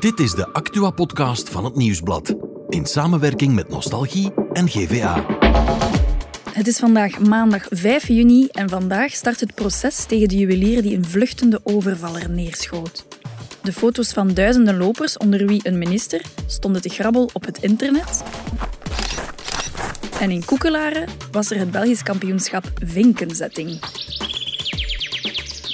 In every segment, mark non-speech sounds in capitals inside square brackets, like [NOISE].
Dit is de Actua-podcast van het Nieuwsblad. In samenwerking met Nostalgie en GVA. Het is vandaag maandag 5 juni en vandaag start het proces tegen de juwelier die een vluchtende overvaller neerschoot. De foto's van duizenden lopers, onder wie een minister, stonden te grabbel op het internet. En in Koekelaren was er het Belgisch kampioenschap vinkenzetting.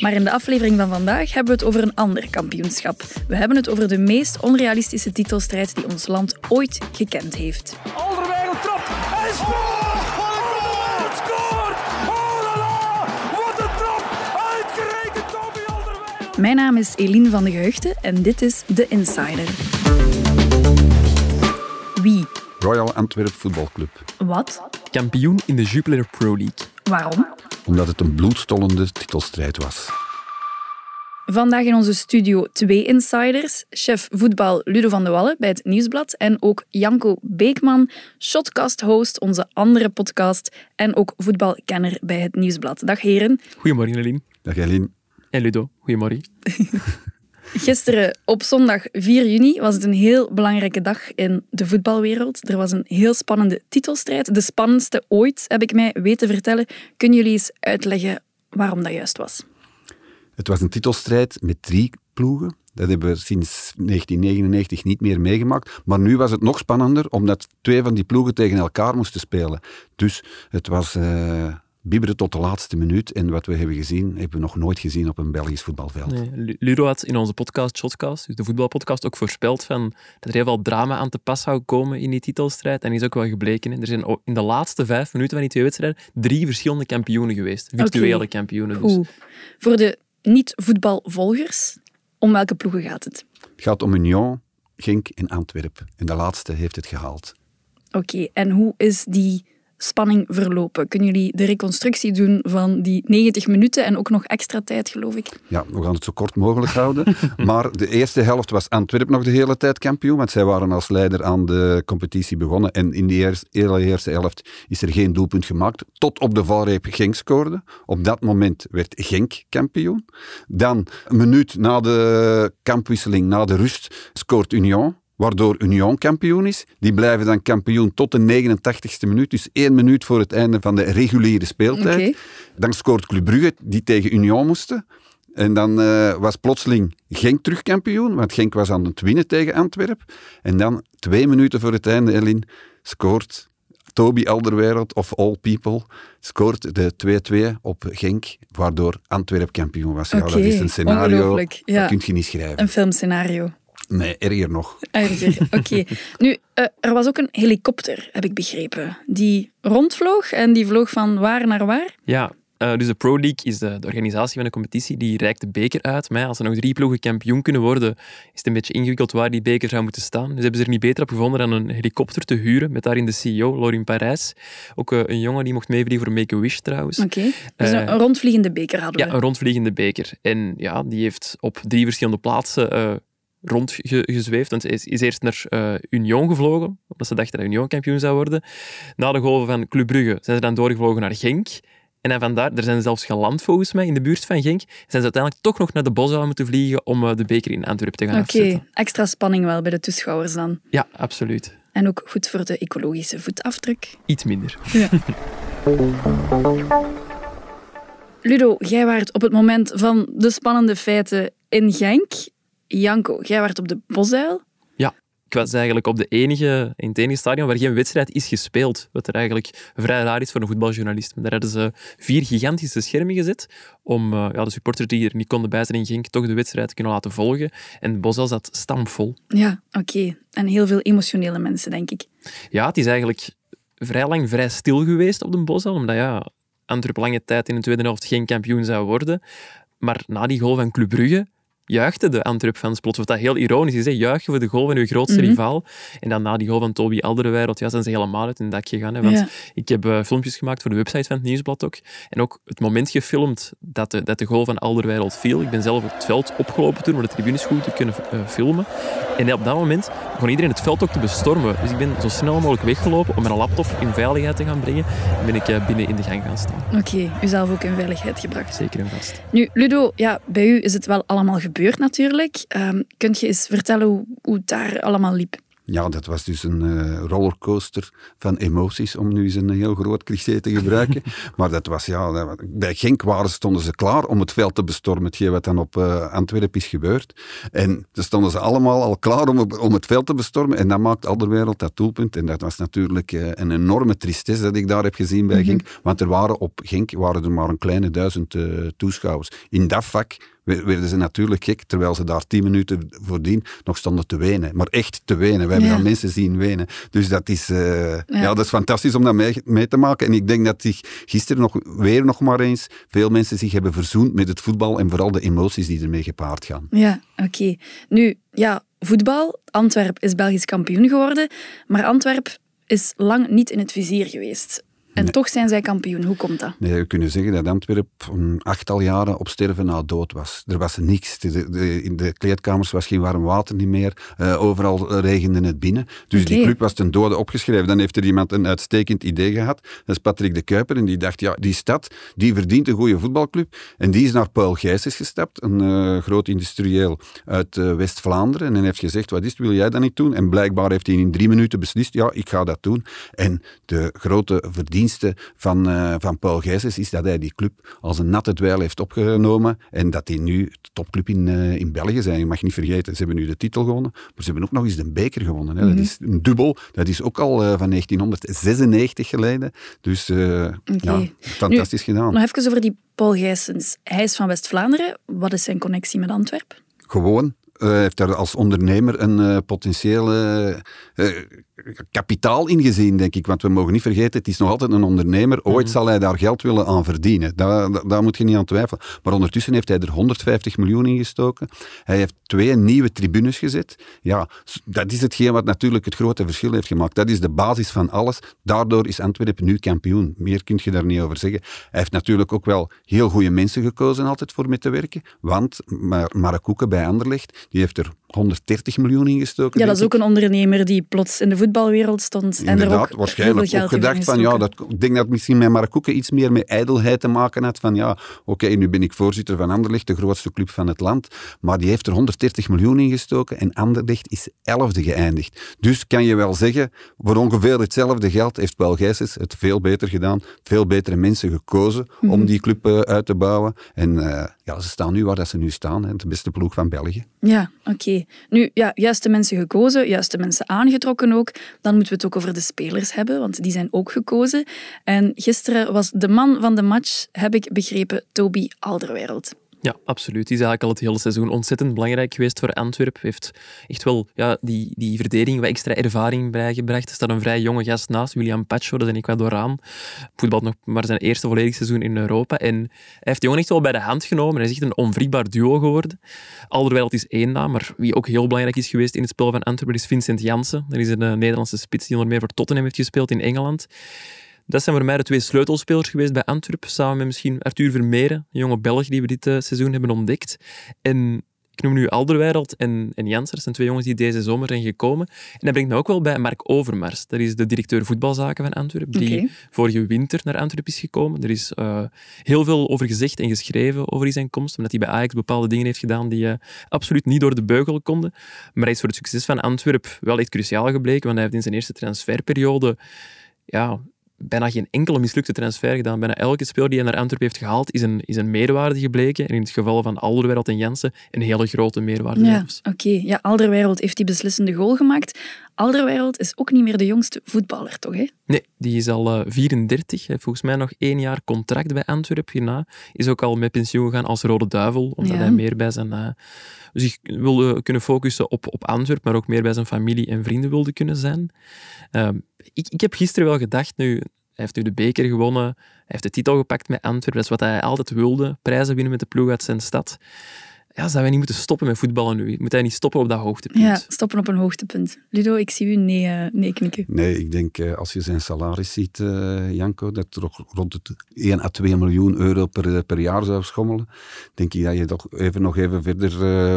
Maar in de aflevering van vandaag hebben we het over een ander kampioenschap. We hebben het over de meest onrealistische titelstrijd die ons land ooit gekend heeft. Alderweireld trapt en scoort! Het scoort! Oh la la! Wat een trap! Uitgerekend Toby Alderweireld! Mijn naam is Eline van de Geheugde en dit is The Insider. Wie? Royal Antwerp Voetbalclub. Wat? kampioen in de Jupiler Pro League. Waarom? Omdat het een bloedstollende titelstrijd was. Vandaag in onze studio twee insiders. Chef voetbal Ludo van de Wallen bij het Nieuwsblad en ook Janko Beekman, shotcast-host, onze andere podcast en ook voetbalkenner bij het Nieuwsblad. Dag heren. Goedemorgen, Eline. Dag Eileen. En Ludo. Goedemorgen. [LAUGHS] Gisteren op zondag 4 juni was het een heel belangrijke dag in de voetbalwereld. Er was een heel spannende titelstrijd. De spannendste ooit, heb ik mij weten vertellen. Kunnen jullie eens uitleggen waarom dat juist was? Het was een titelstrijd met drie ploegen. Dat hebben we sinds 1999 niet meer meegemaakt. Maar nu was het nog spannender, omdat twee van die ploegen tegen elkaar moesten spelen. Dus het was eh bibberen tot de laatste minuut. En wat we hebben gezien, hebben we nog nooit gezien op een Belgisch voetbalveld. Nee, Lu- Ludo had in onze podcast, Shotcast, dus de voetbalpodcast, ook voorspeld van dat er heel veel drama aan te pas zou komen in die titelstrijd. En is ook wel gebleken. hè. Er zijn in de laatste vijf minuten van die twee wedstrijden drie verschillende kampioenen geweest. Virtuele kampioenen dus. Voor de niet-voetbalvolgers, om welke ploegen gaat het? Het gaat om Union, Genk en Antwerpen. En de laatste heeft het gehaald. Oké, en hoe is die spanning verlopen? Kunnen jullie de reconstructie doen van die 90 minuten en ook nog extra tijd, geloof ik? Ja, we gaan het zo kort mogelijk houden. [LAUGHS] maar de eerste helft was Antwerpen nog de hele tijd kampioen, want zij waren als leider aan de competitie begonnen. En in die eerste, hele eerste helft is er geen doelpunt gemaakt, tot op de valreep Genk scoorde. Op dat moment werd Genk kampioen. Dan, een minuut na de kampwisseling, na de rust, scoort Union. Waardoor Union kampioen is. Die blijven dan kampioen tot de 89ste minuut. Dus één minuut voor het einde van de reguliere speeltijd. Dan scoort Club Brugge, die tegen Union moesten. En dan eh, was plotseling Genk terug kampioen, want Genk was aan het winnen tegen Antwerpen. En dan, twee minuten voor het einde, Elin, scoort Toby Alderweireld, of All People, scoort de 2-2 op Genk, waardoor Antwerpen kampioen was. Ja, dat is een scenario, ja. dat kun je niet schrijven. Een filmscenario. Nee, erger nog. Erger, [LAUGHS] oké. Nu, eh, er was ook een helikopter, heb ik begrepen, die rondvloog en die vloog van waar naar waar? Ja, eh, dus de Pro League is de, de organisatie van de competitie, die reikt de beker uit. Maar ja, als er nog drie ploegen kampioen kunnen worden, is het een beetje ingewikkeld waar die beker zou moeten staan. Dus hebben ze er niet beter op gevonden dan een helikopter te huren, met daarin de CEO, Lorin Parijs. Ook eh, een jongen die mocht meevliegen voor Make-A-Wish trouwens. Oké. Dus een, een rondvliegende beker hadden we. Ja, een rondvliegende beker. En ja, die heeft op drie verschillende plaatsen eh rondgezweefd. Want ze is, is eerst naar eh, Union gevlogen, omdat ze dachten dat Union kampioen zou worden. Na de golven van Club Brugge zijn ze dan doorgevlogen naar Genk. En dan vandaar, er zijn ze zelfs geland volgens mij in de buurt van Genk. Zijn ze uiteindelijk toch nog naar de Bosuil moeten vliegen om eh, de beker in Antwerpen te gaan Oké, extra spanning wel bij de toeschouwers dan. Ja, absoluut. En ook goed voor de ecologische voetafdruk. Iets minder. [LAUGHS] Ludo, jij waart op het moment van de spannende feiten in Genk. Janko, jij waart op de Bosuil. Ja, ik was eigenlijk op de enige, in het enige stadion waar geen wedstrijd is gespeeld. Wat er eigenlijk vrij raar is voor een voetbaljournalist. Maar daar hadden ze vier gigantische schermen gezet om eh, ja, de supporters die er niet konden bij zijn in Genk toch de wedstrijd te kunnen laten volgen. En Bosel zat stampvol. Ja, oké. En heel veel emotionele mensen, denk ik. Ja, het is eigenlijk vrij lang vrij stil geweest op de Bosel, omdat ja, Antwerpen lange tijd in de tweede helft geen kampioen zou worden. Maar na die goal van Club Brugge juichten de Antwerp-fans plots. Wat dat heel ironisch is, hè? juichen voor de goal van uw grootste Mhm. rivaal. En dan na die goal van Toby Alderweireld, ja, zijn ze helemaal uit hun dak gegaan. Hè? Want Ja. ik heb eh, filmpjes gemaakt voor de website van het Nieuwsblad ook. En ook het moment gefilmd dat de, dat de goal van Alderweireld viel. Ik ben zelf het veld opgelopen toen om de tribunes goed te kunnen eh, filmen. En op dat moment begon iedereen het veld ook te bestormen. Dus ik ben zo snel mogelijk weggelopen om mijn laptop in veiligheid te gaan brengen. En ben ik eh, binnen in de gang gaan staan. Oké, u zelf ook in veiligheid gebracht. Zeker en vast. Nu, Ludo, ja, bij u is het wel allemaal gebeurd gebeurd natuurlijk. Um, kunt je eens vertellen hoe, hoe het daar allemaal liep? Ja, dat was dus een uh, rollercoaster van emoties, om nu eens een heel groot cliché te gebruiken. [LAUGHS] maar dat was, ja, bij Genk waren, stonden ze klaar om het veld te bestormen, hetgeen wat dan op uh, Antwerpen is gebeurd. En dan stonden ze allemaal al klaar om, om het veld te bestormen. En dan maakt Alderwereld dat doelpunt. En dat was natuurlijk uh, een enorme tristesse dat ik daar heb gezien bij mm -hmm. Genk. Want er waren op Genk waren er maar een kleine duizend toeschouwers. In dat vak werden ze natuurlijk gek, terwijl ze daar tien minuten voordien nog stonden te wenen. Maar echt te wenen. We hebben ja. dan mensen zien wenen. Dus dat is, uh, ja. ja. dat is fantastisch om dat mee, mee, te maken. En ik denk dat zich gisteren nog weer nog maar eens veel mensen zich hebben verzoend met het voetbal en vooral de emoties die ermee gepaard gaan. Ja, oké. Okay. Nu, ja, voetbal. Antwerp is Belgisch kampioen geworden, maar Antwerp is lang niet in het vizier geweest. En nee. toch zijn zij kampioen. Hoe komt dat? Nee, we kunnen zeggen dat Antwerpen een achttal jaren op sterven na dood was. Er was niks. De, de, in de kleedkamers was geen warm water niet meer. Uh, overal regende het binnen. Dus okay. die club was ten dode opgeschreven. Dan heeft er iemand een uitstekend idee gehad. Dat is Patrick de Kuiper. En die dacht, ja, die stad, die verdient een goede voetbalclub. En die is naar Paul Gijsens gestapt. Een uh, groot industrieel uit uh, West-Vlaanderen. En hij heeft gezegd, wat is het, wil jij dat niet doen? En blijkbaar heeft hij in drie minuten beslist, ja, ik ga dat doen. En de grote verdienste van, uh, van Paul Gijsens is dat hij die club als een natte dweil heeft opgenomen en dat die nu de topclub in, uh, in België zijn. Je mag niet vergeten, ze hebben nu de titel gewonnen, maar ze hebben ook nog eens de beker gewonnen. Hè. Mm -hmm. Dat is een dubbel, dat is ook al uh, van 1996 geleden. Dus okay. ja, fantastisch nu, gedaan. Nog even over die Paul Gijsens. Hij is van West-Vlaanderen. Wat is zijn connectie met Antwerpen? Gewoon uh, heeft daar als ondernemer een uh, potentiële uh, kapitaal ingezien, denk ik. Want we mogen niet vergeten, het is nog altijd een ondernemer. Ooit mm. zal hij daar geld willen aan verdienen. Daar, daar, daar, moet je niet aan twijfelen. Maar ondertussen heeft hij er 150 miljoen in gestoken. Hij heeft twee nieuwe tribunes gezet. Ja, dat is hetgeen wat natuurlijk het grote verschil heeft gemaakt. Dat is de basis van alles. Daardoor is Antwerpen nu kampioen. Meer kun je daar niet over zeggen. Hij heeft natuurlijk ook wel heel goede mensen gekozen altijd voor mee te werken. Want Mark Koeken bij Anderlecht, die heeft er 130 miljoen ingestoken. Ja, dat is ook een ondernemer die plots in de voetbalwereld stond. Inderdaad, en er ook waarschijnlijk ook gedacht van ja, dat, ik denk dat misschien met Mark Koeken iets meer met ijdelheid te maken had. Van ja, oké, okay, nu ben ik voorzitter van Anderlecht, de grootste club van het land. Maar die heeft er 130 miljoen ingestoken en Anderlecht is elfde geëindigd. Dus kan je wel zeggen, voor ongeveer hetzelfde geld heeft Paul Gijsens het veel beter gedaan. Veel betere mensen gekozen mm -hmm. om die club uh, uit te bouwen. En uh, ja, ze staan nu waar dat ze nu staan. Hè, de beste ploeg van België. Ja, oké. Nu, ja, juiste mensen gekozen, juiste mensen aangetrokken ook. Dan moeten we het ook over de spelers hebben, want die zijn ook gekozen. En gisteren was de man van de match, heb ik begrepen, Toby Alderweireld. Ja, absoluut. Die is eigenlijk al het hele seizoen ontzettend belangrijk geweest voor Antwerpen. Heeft echt wel ja, die, die verdediging wat extra ervaring bijgebracht. Er staat een vrij jonge gast naast, William Pacho, dat is een Ecuadoraan. Voetbalt nog maar zijn eerste volledig seizoen in Europa. En hij heeft de jongen echt wel bij de hand genomen. Hij is echt een onwrikbaar duo geworden. Alderweireld is één naam, maar wie ook heel belangrijk is geweest in het spel van Antwerpen is Vincent Janssen. Dat is een Nederlandse spits die onder meer voor Tottenham heeft gespeeld in Engeland. Dat zijn voor mij de twee sleutelspelers geweest bij Antwerp, samen met misschien Arthur Vermeeren, een jonge Belg die we dit uh, seizoen hebben ontdekt. En ik noem nu Alderweireld en, en Janser, dat zijn twee jongens die deze zomer zijn gekomen. En dat brengt me ook wel bij Mark Overmars. Dat is de directeur voetbalzaken van Antwerpen, die okay. vorige winter naar Antwerpen is gekomen. Er is uh, heel veel over gezegd en geschreven over zijn komst, omdat hij bij Ajax bepaalde dingen heeft gedaan die uh, absoluut niet door de beugel konden. Maar hij is voor het succes van Antwerpen wel echt cruciaal gebleken, want hij heeft in zijn eerste transferperiode ja, bijna geen enkele mislukte transfer gedaan. Bijna elke speler die hij naar Antwerpen heeft gehaald, is een, is een meerwaarde gebleken. En in het geval van Alderweireld en Jensen een hele grote meerwaarde ja, Oké, okay. ja, Alderweireld heeft die beslissende goal gemaakt. Alderweireld is ook niet meer de jongste voetballer, toch? Hè? Nee, die is al uh, 34. Heeft volgens mij nog één jaar contract bij Antwerpen hierna. Is ook al met pensioen gegaan als Rode Duivel, omdat ja. hij meer bij zijn... Uh, zich wilde kunnen focussen op, op Antwerpen, maar ook meer bij zijn familie en vrienden wilde kunnen zijn. Uh, ik, ik heb gisteren wel gedacht, nu, hij heeft nu de beker gewonnen, hij heeft de titel gepakt met Antwerpen, dat is wat hij altijd wilde, prijzen winnen met de ploeg uit zijn stad ja, zouden wij niet moeten stoppen met voetballen nu? Moet hij niet stoppen op dat hoogtepunt? Ja, stoppen op een hoogtepunt. Ludo, ik zie u nee, uh, nee knikken. Nee, ik denk uh, als je zijn salaris ziet, uh, Janko, dat er rond het 1 à 2 miljoen euro per, per jaar zou schommelen, denk ik dat je toch even, nog even verder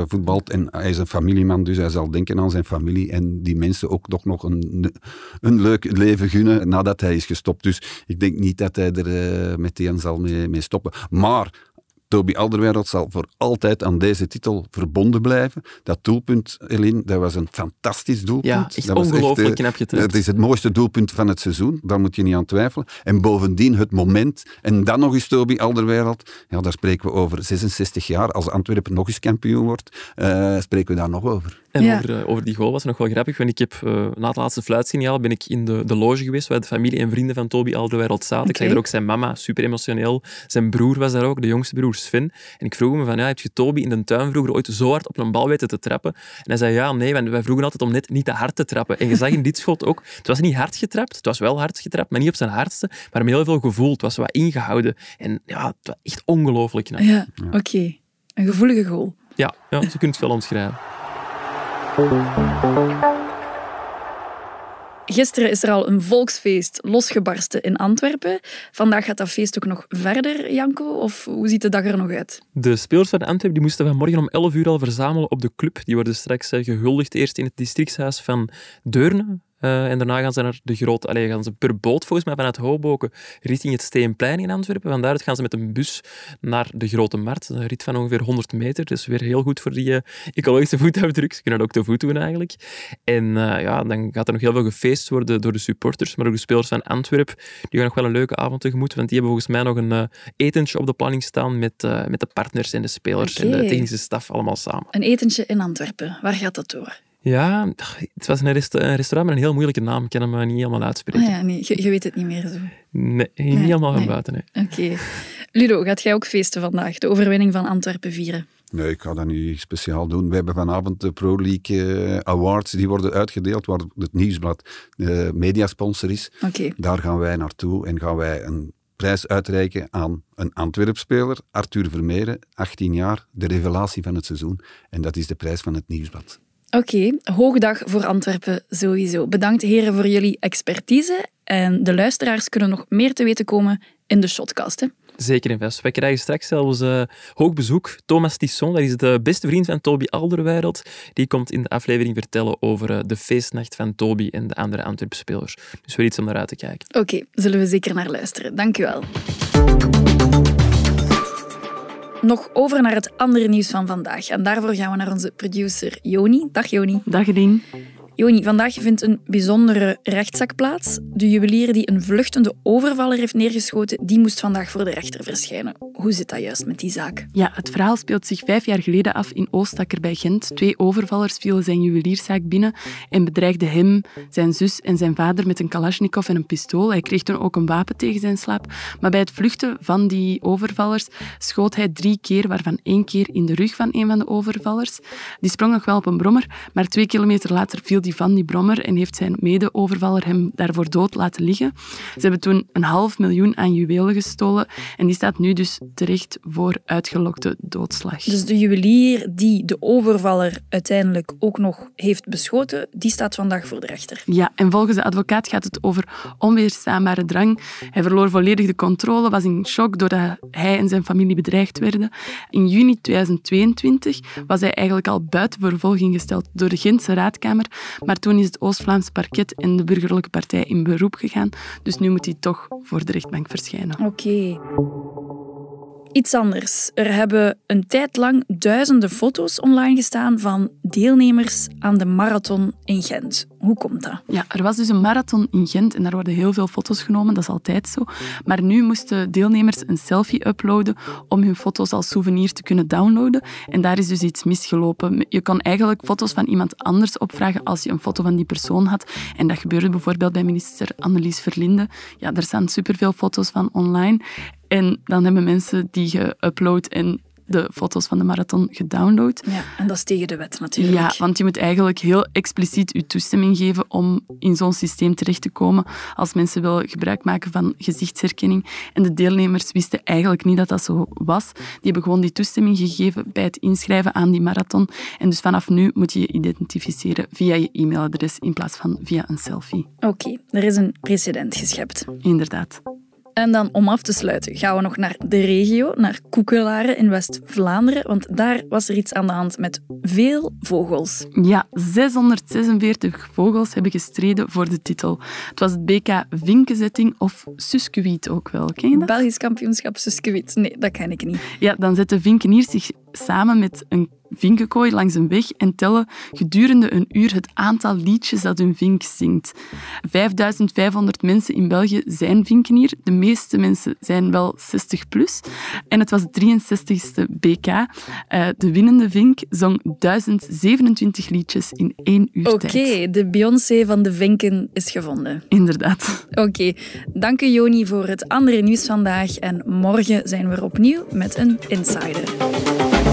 voetbalt. En hij is een familieman, dus hij zal denken aan zijn familie en die mensen ook nog, nog een, een leuk leven gunnen nadat hij is gestopt. Dus ik denk niet dat hij er meteen zal mee, mee stoppen. Maar Toby Alderweireld zal voor altijd aan deze titel verbonden blijven. Dat doelpunt, Eline, dat was een fantastisch doelpunt. Ja, echt dat was ongelooflijk eh, knap. Het is het mooiste doelpunt van het seizoen, daar moet je niet aan twijfelen. En bovendien het moment, en dan nog eens Toby Alderweireld, ja, daar spreken we over 66 jaar. Als Antwerpen nog eens kampioen wordt, eh, spreken we daar nog over. En Ja. over, eh, over die goal was het nog wel grappig, want ik heb eh, na het laatste fluitsignaal ben ik in de, de loge geweest waar de familie en vrienden van Toby Alderweireld zaten. Ik zag daar ook zijn mama, super emotioneel. Zijn broer was daar ook, de jongste broer Sven. En ik vroeg me van, ja, heb je Toby in de tuin vroeger ooit zo hard op een bal weten te trappen? En hij zei, ja, nee, want wij vroegen altijd om net niet te hard te trappen. En je zag in dit schot ook, het was niet hard getrapt, het was wel hard getrapt, maar niet op zijn hardste, maar met heel veel gevoel. Het was wat ingehouden. En ja, het was echt ongelooflijk. Ja, oké. Een gevoelige goal. Ja, ja, je het wel omschrijven. Gisteren is er al een volksfeest losgebarsten in Antwerpen. Vandaag gaat dat feest ook nog verder, Janko? Of hoe ziet de dag er nog uit? De spelers van Antwerpen die moesten vanmorgen om 11 uur al verzamelen op de club. Die worden straks eh, gehuldigd eerst in het districtshuis van Deurne. Eh, en daarna gaan ze naar de grote... Allee, gaan ze per boot volgens mij vanuit Hoboken richting het Steenplein in Antwerpen. Van daaruit gaan ze met een bus naar de Grote Markt. Een rit van ongeveer 100 meter. Dus weer heel goed voor die eh, ecologische voetafdruk. Ze kunnen dat ook te voet doen eigenlijk. En eh, ja, dan gaat er nog heel veel gefeest worden door de supporters. Maar ook de spelers van Antwerpen. Die gaan nog wel een leuke avond tegemoet. Want die hebben volgens mij nog een etentje op de planning staan met, met de partners en de spelers en de technische staf allemaal samen. Een etentje in Antwerpen. Waar gaat dat door? Ja, het was een, resta- een restaurant met een heel moeilijke naam. Ik kan hem eh, niet helemaal uitspreken. Ah ja, nee, je, je weet het niet meer zo. Nee, niet Nee, helemaal van nee. buiten. Nee. Oké. Ludo, gaat jij ook feesten vandaag? De overwinning van Antwerpen vieren? Nee, ik ga dat niet speciaal doen. We hebben vanavond de Pro League eh, Awards, die worden uitgedeeld, waar het Nieuwsblad de mediasponsor is. Oké. Daar gaan wij naartoe en gaan wij een prijs uitreiken aan een Antwerp-speler, Arthur Vermeeren, 18 jaar, de revelatie van het seizoen. En dat is de prijs van het Nieuwsblad. Oké, hoogdag voor Antwerpen sowieso. Bedankt heren voor jullie expertise. En de luisteraars kunnen nog meer te weten komen in de shotcast. Hè? Zeker en vast. Wij krijgen straks zelfs eh, hoog bezoek. Thomas Tisson, dat is de beste vriend van Toby Alderweireld. Die komt in de aflevering vertellen over eh, de feestnacht van Toby en de andere Antwerp-spelers. Dus weer iets om naar uit te kijken. Oké, zullen we zeker naar luisteren. Dank u wel. Nog over naar het andere nieuws van vandaag. En daarvoor gaan we naar onze producer Joni. Dag Joni. Dag Edien. Joni, vandaag vindt een bijzondere rechtszaak plaats. De juwelier die een vluchtende overvaller heeft neergeschoten, die moest vandaag voor de rechter verschijnen. Hoe zit dat juist met die zaak? Ja, het verhaal speelt zich vijf jaar geleden af in Oostakker bij Gent. Twee overvallers vielen zijn juwelierszaak binnen en bedreigden hem, zijn zus en zijn vader met een kalasjnikov en een pistool. Hij kreeg toen ook een wapen tegen zijn slaap. Maar bij het vluchten van die overvallers schoot hij drie keer, waarvan één keer in de rug van een van de overvallers. Die sprong nog wel op een brommer, maar twee kilometer later viel die van die brommer en heeft zijn mede-overvaller hem daarvoor dood laten liggen. Ze hebben toen een half miljoen aan juwelen gestolen en die staat nu dus terecht voor uitgelokte doodslag. Dus de juwelier die de overvaller uiteindelijk ook nog heeft beschoten, die staat vandaag voor de rechter. Ja, en volgens de advocaat gaat het over onweerstaanbare drang. Hij verloor volledig de controle, was in shock doordat hij en zijn familie bedreigd werden. In juni 2022 was hij eigenlijk al buiten vervolging gesteld door de Gentse raadkamer, maar toen is het Oost-Vlaams parket en de burgerlijke partij in beroep gegaan. Dus nu moet hij toch voor de rechtbank verschijnen. Oké. Iets anders. Er hebben een tijd lang duizenden foto's online gestaan van deelnemers aan de marathon in Gent. Hoe komt dat? Ja, er was dus een marathon in Gent en daar worden heel veel foto's genomen, dat is altijd zo. Maar nu moesten deelnemers een selfie uploaden om hun foto's als souvenir te kunnen downloaden. En daar is dus iets misgelopen. Je kon eigenlijk foto's van iemand anders opvragen als je een foto van die persoon had. En dat gebeurde bijvoorbeeld bij minister Annelies Verlinde. Ja, daar staan superveel foto's van online. En dan hebben mensen die geüpload en de foto's van de marathon gedownload. Ja, en dat is tegen de wet natuurlijk. Ja, want je moet eigenlijk heel expliciet je toestemming geven om in zo'n systeem terecht te komen als mensen willen gebruik maken van gezichtsherkenning. En de deelnemers wisten eigenlijk niet dat dat zo was. Die hebben gewoon die toestemming gegeven bij het inschrijven aan die marathon. En dus vanaf nu moet je je identificeren via je e-mailadres in plaats van via een selfie. Oké, er is een precedent geschept. Inderdaad. En dan om af te sluiten gaan we nog naar de regio, naar Koekelaren in West-Vlaanderen, want daar was er iets aan de hand met veel vogels. Ja, 646 vogels hebben gestreden voor de titel. Het was het BK Vinkenzetting of Suskewiet ook wel. Ken je dat? Belgisch kampioenschap Suskewiet. Nee, dat ken ik niet. Ja, dan zetten vinkeniers zich samen met een vinkenkooi langs een weg en tellen gedurende een uur het aantal liedjes dat hun vink zingt. 5500 mensen in België zijn vinkenier. De meeste mensen zijn wel 60 plus. En het was het 63ste BK. De winnende vink zong 1027 liedjes in één uur Oké, tijd. de Beyoncé van de vinken is gevonden. Inderdaad. Oké, dank u Joni voor het andere nieuws vandaag. En morgen zijn we er opnieuw met een Insider.